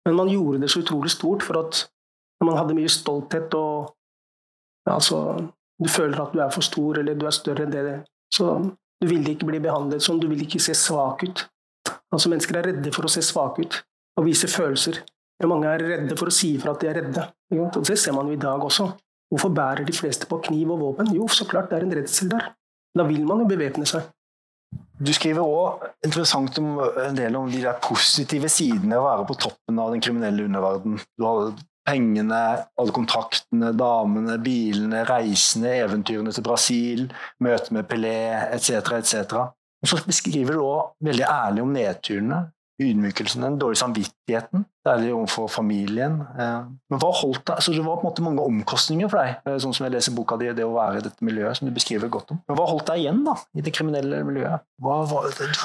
Men man gjorde det så utrolig stort for at man hadde mye stolthet og Altså, du føler at du er for stor, eller du er større enn det. Så du vil ikke bli behandlet sånn, du vil ikke se svak ut. Altså, mennesker er redde for å se svake ut og vise følelser. Mange er redde for å si ifra at de er redde. Og det ser man jo i dag også. Hvorfor bærer de fleste på kniv og våpen? Jo, så klart det er en redsel der. Da vil man jo bevæpne seg. Du skriver òg interessant om en del om de der positive sidene å være på toppen av den kriminelle underverden. Du har pengene, alle kontraktene, damene, bilene, reisene, eventyrene til Brasil, møtet med Pelé etc., etc. Og så beskriver du òg veldig ærlig om nedturene. Ydmykelsen, den dårlige samvittigheten, særlig overfor familien. Eh, men hva holdt deg? Så det var på en måte mange omkostninger for deg, eh, sånn som jeg leser boka di, det å være i dette miljøet, som du beskriver godt om. Men hva holdt deg igjen da, i det kriminelle miljøet? Hva, hva,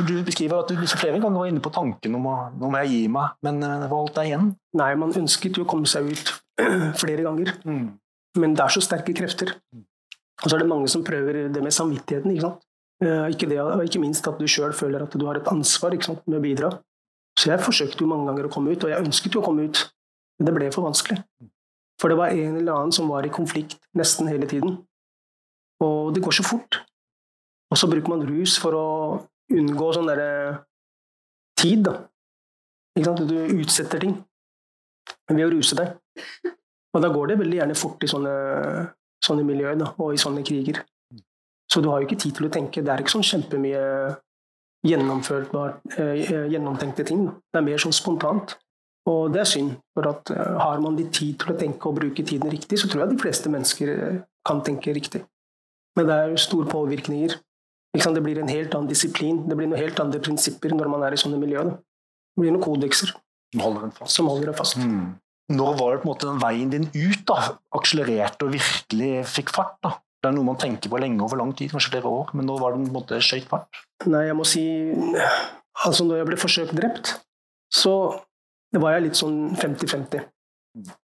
Du beskriver at du liksom flere ganger var inne på tanken om å nå må jeg gi meg, men eh, hva holdt deg igjen? Nei, man ønsket jo å komme seg ut flere ganger, men det er så sterke krefter. Og så er det mange som prøver det med samvittigheten. ikke sant? Ikke, det, ikke minst at du sjøl føler at du har et ansvar ikke sant, med å bidra. Så jeg forsøkte jo mange ganger å komme ut, og jeg ønsket jo å komme ut, men det ble for vanskelig. For det var en eller annen som var i konflikt nesten hele tiden. Og det går så fort. Og så bruker man rus for å unngå sånn derre tid, da. Du utsetter ting ved å ruse deg. Og da går det veldig gjerne fort i sånne, sånne miljøer da, og i sånne kriger. Så du har jo ikke tid til å tenke. Det er ikke sånn kjempemye gjennomtenkte ting. Det er mer sånn spontant. Og det er synd, for at eh, har man litt tid til å tenke og bruke tiden riktig, så tror jeg de fleste mennesker eh, kan tenke riktig. Men det er jo store påvirkninger. Det blir en helt annen disiplin, det blir noen helt andre prinsipper når man er i sånne miljøer. Det blir noen kodekser holder. Som holder deg fast. Mm. Når var det på en måte den veien din ut da, akselererte og virkelig fikk fart? da? Det er noe man tenker på lenge over lang tid, kanskje flere år, men nå var det på en måte skøyt fart? Nei, jeg må si Altså, når jeg ble forsøkt drept, så var jeg litt sånn 50-50.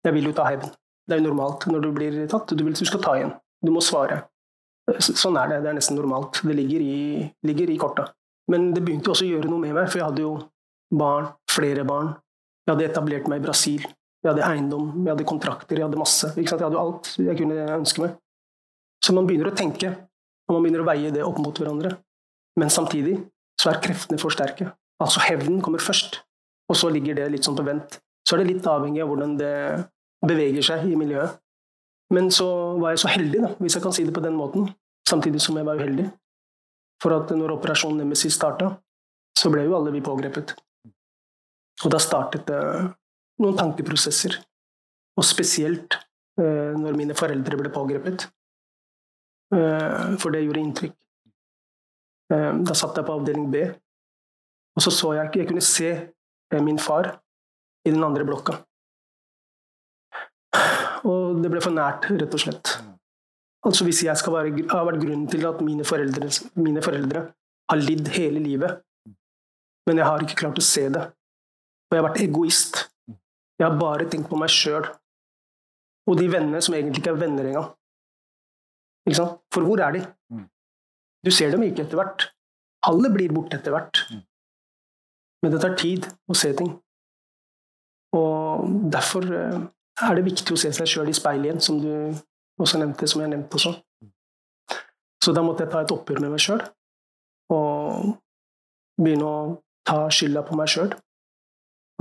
Jeg vil jo ta hevn. Det er jo normalt når du blir tatt. Du vil du skal ta igjen. Du må svare. Sånn er det. Det er nesten normalt. Det ligger i, ligger i korta. Men det begynte også å gjøre noe med meg, for jeg hadde jo barn, flere barn. Jeg hadde etablert meg i Brasil. Jeg hadde eiendom, jeg hadde kontrakter, jeg hadde masse. Jeg hadde jo alt jeg kunne ønske meg. Så man begynner å tenke, og man begynner å veie det opp mot hverandre. Men samtidig så er kreftene for sterke. Altså hevnen kommer først, og så ligger det litt sånn på vent. Så er det litt avhengig av hvordan det beveger seg i miljøet. Men så var jeg så heldig, da, hvis jeg kan si det på den måten, samtidig som jeg var uheldig. For at når Operasjon Nemesis starta, så ble jo alle vi pågrepet. Og da startet det noen tankeprosesser. Og spesielt eh, når mine foreldre ble pågrepet. Eh, for det gjorde inntrykk. Eh, da satt jeg på avdeling B, og så så jeg ikke Jeg kunne se eh, min far i den andre blokka. Og det ble for nært, rett og slett. Altså Hvis jeg skal være, har vært grunnen til at mine foreldre, mine foreldre har lidd hele livet, men jeg har ikke klart å se det, og jeg har vært egoist Jeg har bare tenkt på meg sjøl og de vennene som egentlig ikke er venner engang. For hvor er de? Mm. Du ser dem ikke etter hvert. Alle blir borte etter hvert. Mm. Men det tar tid å se ting. Og derfor eh, er det viktig å se seg sjøl i speilet igjen, som du også nevnte, som jeg nevnte også. Så da måtte jeg ta et oppgjør med meg sjøl, og begynne å ta skylda på meg sjøl.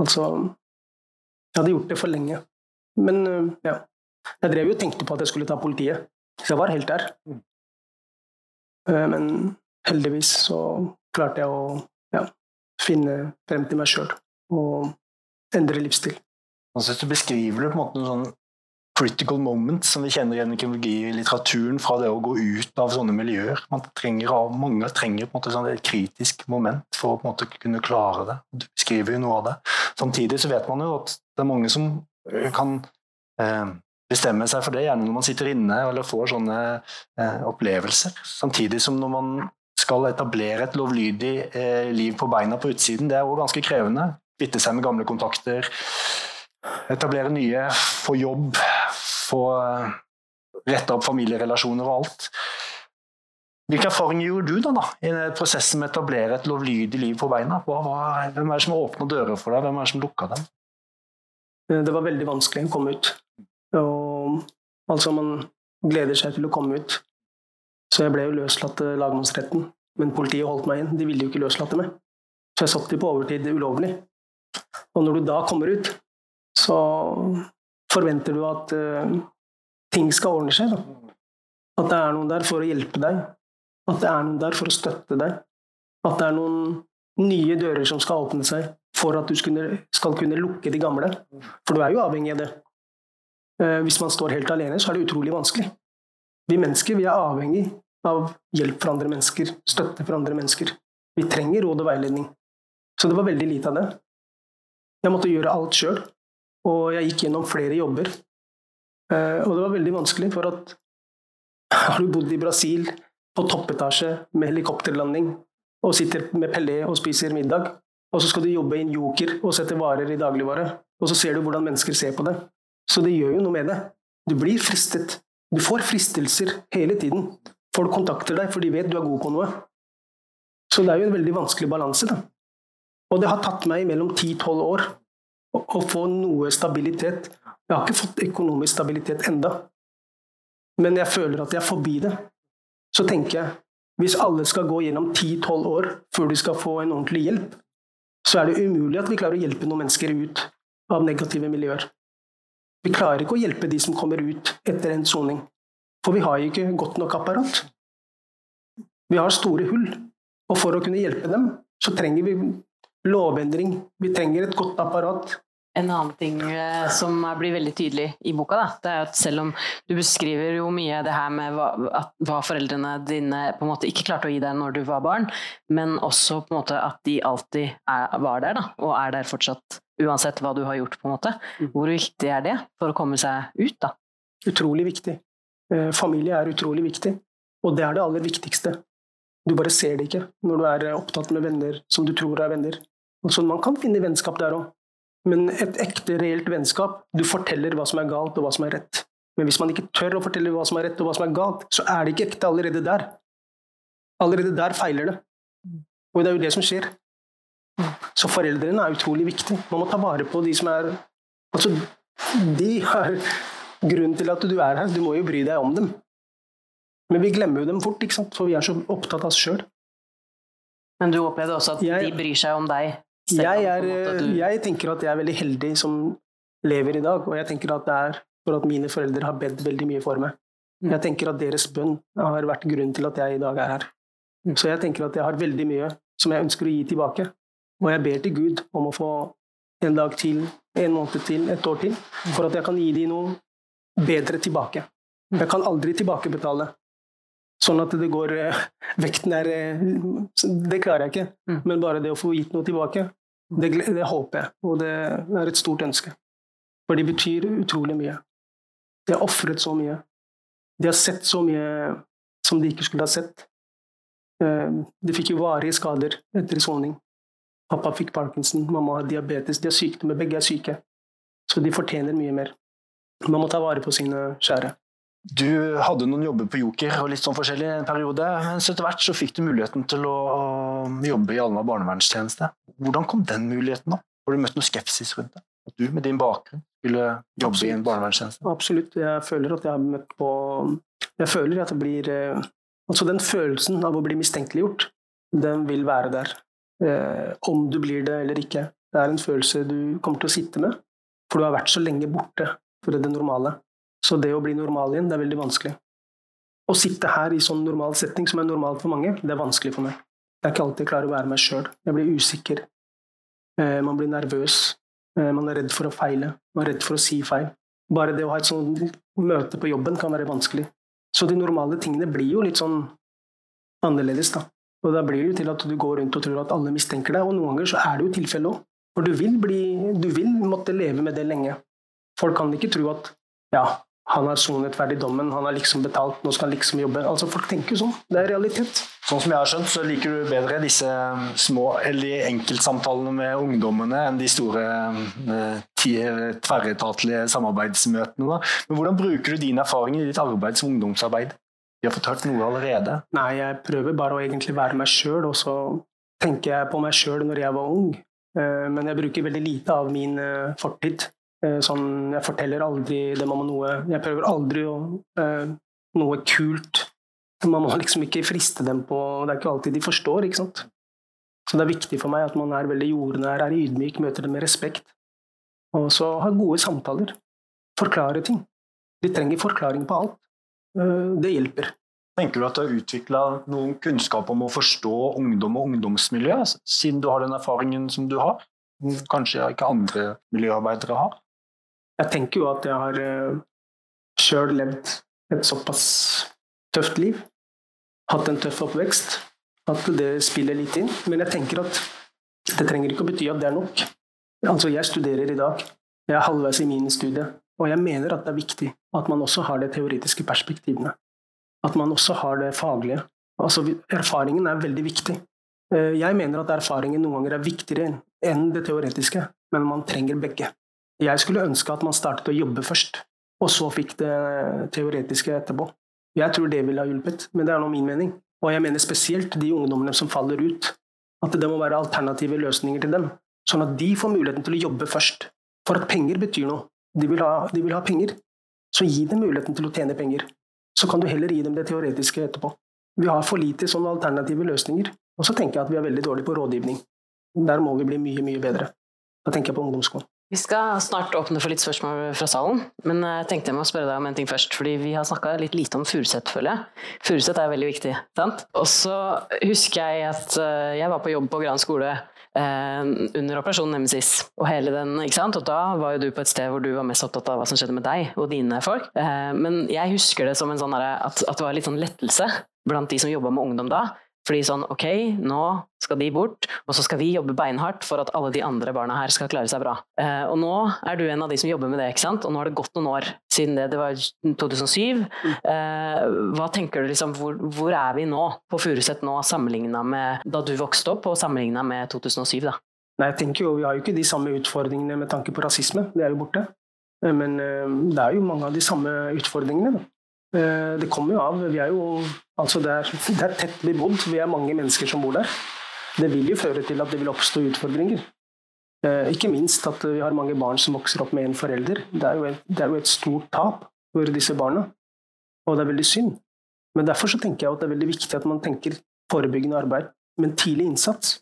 Altså Jeg hadde gjort det for lenge. Men eh, ja. Jeg drev jo og tenkte på at jeg skulle ta politiet. Så jeg var helt der. Eh, men heldigvis så klarte jeg å ja, finne frem til meg sjøl og endre livsstil. Altså, du beskriver du på en måte noen sånn critical moment som vi kjenner igjen i kriminologilitteraturen fra det å gå ut av sånne miljøer. Trenger, mange trenger på en måte sånn et kritisk moment for å på en måte kunne klare det. Du beskriver jo noe av det. Samtidig så vet man jo at det er mange som kan eh, bestemme seg for det, gjerne når man sitter inne eller får sånne eh, opplevelser. Samtidig som når man skal etablere et lovlydig eh, liv på beina på utsiden, det er også ganske krevende. Kvitte seg med gamle kontakter, etablere nye, få jobb, få eh, retta opp familierelasjoner og alt. Hvilke erfaringer gjorde du da, da i prosessen med å etablere et lovlydig liv på beina? Hva, hva, hvem er det som åpna dører for deg, hvem er det som lukka dem? Det var veldig vanskelig å komme ut. Og, altså, man gleder seg til å komme ut. Så jeg ble jo løslatt til lagmannsretten. Men politiet holdt meg inn. De ville jo ikke løslate meg. Så jeg satt jo på overtid ulovlig. Og når du da kommer ut, så forventer du at uh, ting skal ordne seg. Da. At det er noen der for å hjelpe deg. At det er noen der for å støtte deg. At det er noen nye dører som skal åpne seg for at du skal kunne lukke de gamle. For du er jo avhengig av det. Eh, hvis man står helt alene, så er det utrolig vanskelig. Vi mennesker vi er avhengig av hjelp fra andre mennesker, støtte fra andre mennesker. Vi trenger råd og veiledning. Så det var veldig lite av det. Jeg måtte gjøre alt sjøl, og jeg gikk gjennom flere jobber. Eh, og det var veldig vanskelig, for at har du bodd i Brasil på toppetasje med helikopterlanding og sitter med Pelé og spiser middag, og så skal du jobbe i en joker og sette varer i dagligvare, og så ser du hvordan mennesker ser på det. Så det gjør jo noe med det. Du blir fristet. Du får fristelser hele tiden. Folk kontakter deg, for de vet du er god på noe. Så det er jo en veldig vanskelig balanse. da. Og det har tatt meg mellom 10-12 år å, få noe stabilitet. Jeg har ikke fått økonomisk stabilitet enda. Men jeg føler at jeg er forbi det. Så tenker jeg, hvis alle skal gå gjennom 10-12 år før de skal få en ordentlig hjelp, så er det umulig at vi klarer å hjelpe noen mennesker ut av negative miljøer. Vi klarer ikke å hjelpe de som kommer ut etter en soning, for vi har ikke godt nok apparat. Vi har store hull, og for å kunne hjelpe dem, så trenger vi lovendring. Vi trenger et godt apparat. En annen ting eh, som blir veldig tydelig i boka, da, det er at selv om du beskriver jo mye det her med hva, at, hva foreldrene dine på en måte ikke klarte å gi deg når du var barn, men også på en måte at de alltid er, var der, da, og er der fortsatt uansett hva du har gjort. på en måte. Mm. Hvor viktig er det for å komme seg ut? da? Utrolig viktig. Eh, familie er utrolig viktig, og det er det aller viktigste. Du bare ser det ikke når du er opptatt med venner som du tror er venner. Altså, man kan finne vennskap der òg, men et ekte, reelt vennskap Du forteller hva som er galt, og hva som er rett. Men hvis man ikke tør å fortelle hva som er rett og hva som er galt, så er det ikke ekte allerede der. Allerede der feiler det. Og det er jo det som skjer. Så foreldrene er utrolig viktig. Man må ta vare på de som er Altså, de har grunnen til at du er her. Du må jo bry deg om dem. Men vi glemmer jo dem fort, ikke sant? for vi er så opptatt av oss sjøl. Men du opplevde også at jeg, de bryr seg om deg? Jeg, er, du... jeg, tenker at jeg er veldig heldig som lever i dag, og jeg tenker at det er for at mine foreldre har bedt veldig mye for meg. Mm. Jeg tenker at deres bønn har vært grunnen til at jeg i dag er her. Mm. Så jeg tenker at jeg har veldig mye som jeg ønsker å gi tilbake. Og jeg ber til Gud om å få en dag til, en måned til, et år til, for at jeg kan gi dem noe bedre tilbake. Jeg kan aldri tilbakebetale. Sånn at det går eh, Vekten er eh, Det klarer jeg ikke. Mm. Men bare det å få gitt noe tilbake, det, det håper jeg. Og det er et stort ønske. For de betyr utrolig mye. De har ofret så mye. De har sett så mye som de ikke skulle ha sett. Eh, de fikk jo varige skader etter soning. Pappa fikk parkinson, mamma har diabetes. De har sykdommer, begge er syke. Så de fortjener mye mer. Man må ta vare på sine kjære. Du hadde noen jobber på Joker og litt sånn forskjellig en periode, men etter hvert så fikk du muligheten til å jobbe i Alna barnevernstjeneste. Hvordan kom den muligheten opp? Har du møtt noe skepsis rundt det? At du med din bakgrunn skulle jobbe Absolutt. i en barnevernstjeneste? Absolutt. Jeg føler at jeg har møtt på Jeg føler at det blir eh, Altså den følelsen av å bli mistenkeliggjort, den vil være der. Eh, om du blir det eller ikke. Det er en følelse du kommer til å sitte med, for du har vært så lenge borte fra det normale. Så det å bli normal igjen, det er veldig vanskelig. Å sitte her i sånn normal setting, som er normalt for mange, det er vanskelig for meg. Jeg er ikke alltid klar å være meg sjøl. Jeg blir usikker. Eh, man blir nervøs. Eh, man er redd for å feile. Man er redd for å si feil. Bare det å ha et sånt møte på jobben kan være vanskelig. Så de normale tingene blir jo litt sånn annerledes, da. Og da blir det jo til at du går rundt og tror at alle mistenker deg, og noen ganger så er det jo tilfellet òg. For du vil, bli, du vil måtte leve med det lenge. Folk kan ikke tro at ja, han har sonet ferdig dommen, han har liksom betalt, nå skal han liksom jobbe. Altså Folk tenker jo sånn. Det er realitet. Sånn som jeg har skjønt, så liker du bedre disse um, små, eller enkeltsamtalene med ungdommene enn de store uh, tverretatlige samarbeidsmøtene. Da. Men hvordan bruker du din erfaring i ditt arbeid som ungdomsarbeid? Vi har fortalt noe allerede. Nei, jeg prøver bare å egentlig være meg sjøl, og så tenker jeg på meg sjøl når jeg var ung. Uh, men jeg bruker veldig lite av min uh, fortid. Eh, sånn, jeg forteller aldri dem om noe Jeg prøver aldri å eh, noe kult. Man må liksom ikke friste dem på Det er ikke alltid de forstår, ikke sant. Så det er viktig for meg at man er veldig jordnær, er ydmyk, møter dem med respekt. Og så ha gode samtaler. Forklare ting. De trenger forklaring på alt. Eh, det hjelper. Tenker du at du har utvikla noen kunnskap om å forstå ungdom og ungdomsmiljø, siden du har den erfaringen som du har? Kanskje ikke andre miljøarbeidere har? Jeg tenker jo at jeg har uh, sjøl levd et såpass tøft liv, hatt en tøff oppvekst, at det spiller litt inn. Men jeg tenker at Det trenger ikke å bety at det er nok. Altså, jeg studerer i dag. Jeg er halvveis i min studie. Og jeg mener at det er viktig at man også har de teoretiske perspektivene. At man også har det faglige. Altså, erfaringen er veldig viktig. Eh, jeg mener at erfaringen noen ganger er viktigere enn det teoretiske, men man trenger begge. Jeg skulle ønske at man startet å jobbe først, og så fikk det teoretiske etterpå. Jeg tror det ville ha hjulpet, men det er nå min mening. Og jeg mener spesielt de ungdommene som faller ut, at det må være alternative løsninger til dem. Sånn at de får muligheten til å jobbe først. For at penger betyr noe. De vil ha, de vil ha penger. Så gi dem muligheten til å tjene penger. Så kan du heller gi dem det teoretiske etterpå. Vi har for lite sånne alternative løsninger. Og så tenker jeg at vi er veldig dårlige på rådgivning. Der må vi bli mye, mye bedre. Da tenker jeg på ungdomsskolen. Vi skal snart åpne for litt spørsmål fra salen, men jeg tenkte jeg må spørre deg om en ting først. fordi Vi har snakka litt lite om Furuset, føler jeg. Furuset er veldig viktig. sant? Og så husker jeg at eh, jeg var på jobb på Gran skole eh, under operasjon Nemesis. Og hele den, ikke sant? Og da var jo du på et sted hvor du var mest opptatt av hva som skjedde med deg og dine folk. Eh, men jeg husker det som en sånn at, at det var litt sånn lettelse blant de som jobba med ungdom da. Fordi sånn, ok, nå skal de bort, og så skal vi jobbe beinhardt for at alle de andre barna her skal klare seg bra. Eh, og nå er du en av de som jobber med det, ikke sant? og nå har det gått noen år siden det. Det var 2007. Eh, hva tenker du liksom, hvor, hvor er vi nå på Furuset nå, sammenligna med da du vokste opp, og sammenligna med 2007? da? Nei, jeg tenker jo, Vi har jo ikke de samme utfordringene med tanke på rasisme, det er jo borte. Eh, men eh, det er jo mange av de samme utfordringene. da. Eh, det kommer jo av. Vi er jo, altså det, er, det er tett bebodd, vi er mange mennesker som bor der. Det vil jo føre til at det vil oppstå utfordringer. Eh, ikke minst at vi har mange barn som vokser opp med en forelder. Det er et, det er jo et stort tap for disse barna, og det er veldig synd. Men derfor så tenker jeg at det er veldig viktig at man tenker forebyggende arbeid, men tidlig innsats.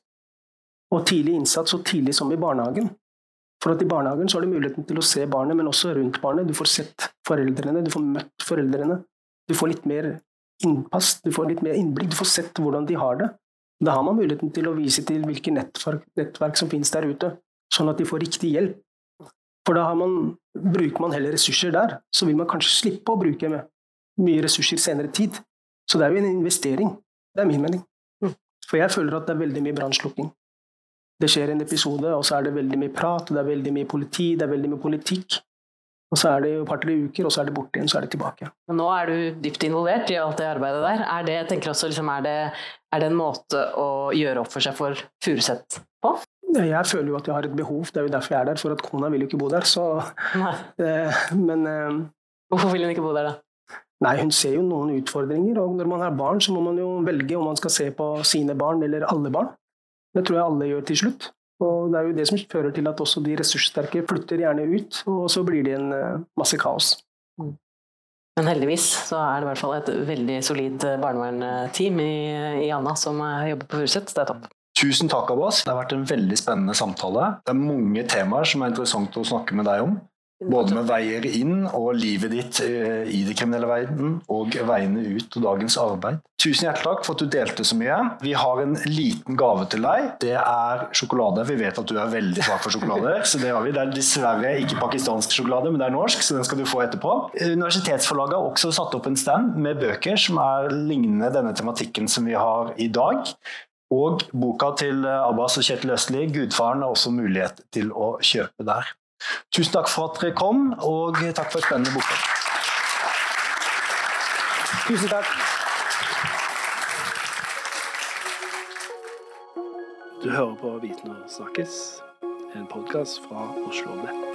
Og tidlig innsats så tidlig som i barnehagen. For at I barnehagen så har du muligheten til å se barnet, men også rundt barnet. Du får sett foreldrene, du får møtt foreldrene. Du får litt mer innpass, du får litt mer innblikk, du får sett hvordan de har det. Da har man muligheten til å vise til hvilke nettverk, nettverk som finnes der ute, sånn at de får riktig hjelp. For da man, bruker man heller ressurser der, så vil man kanskje slippe å bruke mye ressurser senere tid. Så det er jo en investering. Det er min mening. Mm. For jeg føler at det er veldig mye brannslukking. Det skjer en episode, og så er det veldig mye prat, det er veldig mye politi, det er veldig mye politikk. Og så er det et par-tre uker, og så er det borte igjen, så er det tilbake. Men nå er du dypt involvert i alt det arbeidet der. Er det, tenker også, liksom, er det, er det en måte å gjøre opp for seg for Furuset på? Jeg føler jo at jeg har et behov, det er jo derfor jeg er der. For at kona vil jo ikke bo der, så eh, Men eh, Hvorfor vil hun ikke bo der, da? Nei, Hun ser jo noen utfordringer, og når man har barn, så må man jo velge om man skal se på sine barn eller alle barn. Det tror jeg alle gjør til slutt. Og det er jo det som fører til at også de ressurssterke flytter gjerne ut, og så blir det en eh, masse kaos. Mm. Men heldigvis så er det i hvert fall et veldig solid eh, barnevernteam i, i Anna som eh, jobber på Furuset. Det er topp. Tusen takk, Abbas. Det har vært en veldig spennende samtale. Det er mange temaer som er interessant å snakke med deg om. Både med veier inn og livet ditt eh, i det kriminelle verden, og veiene ut og dagens arbeid. Tusen hjertelig takk for at du delte så mye. Vi har en liten gave til deg. Det er sjokolade. Vi vet at du er veldig svak for sjokolade. så Det har vi. Det er dessverre ikke pakistansk sjokolade, men det er norsk, så den skal du få etterpå. Universitetsforlaget har også satt opp en stand med bøker som er lignende denne tematikken som vi har i dag. Og boka til Abbas og Kjetil Østli, 'Gudfaren', er også mulighet til å kjøpe der. Tusen takk for at dere kom, og takk for et spennende bok Tusen takk. Du hører på Viten og snakkes, en podkast fra Oslo Nett.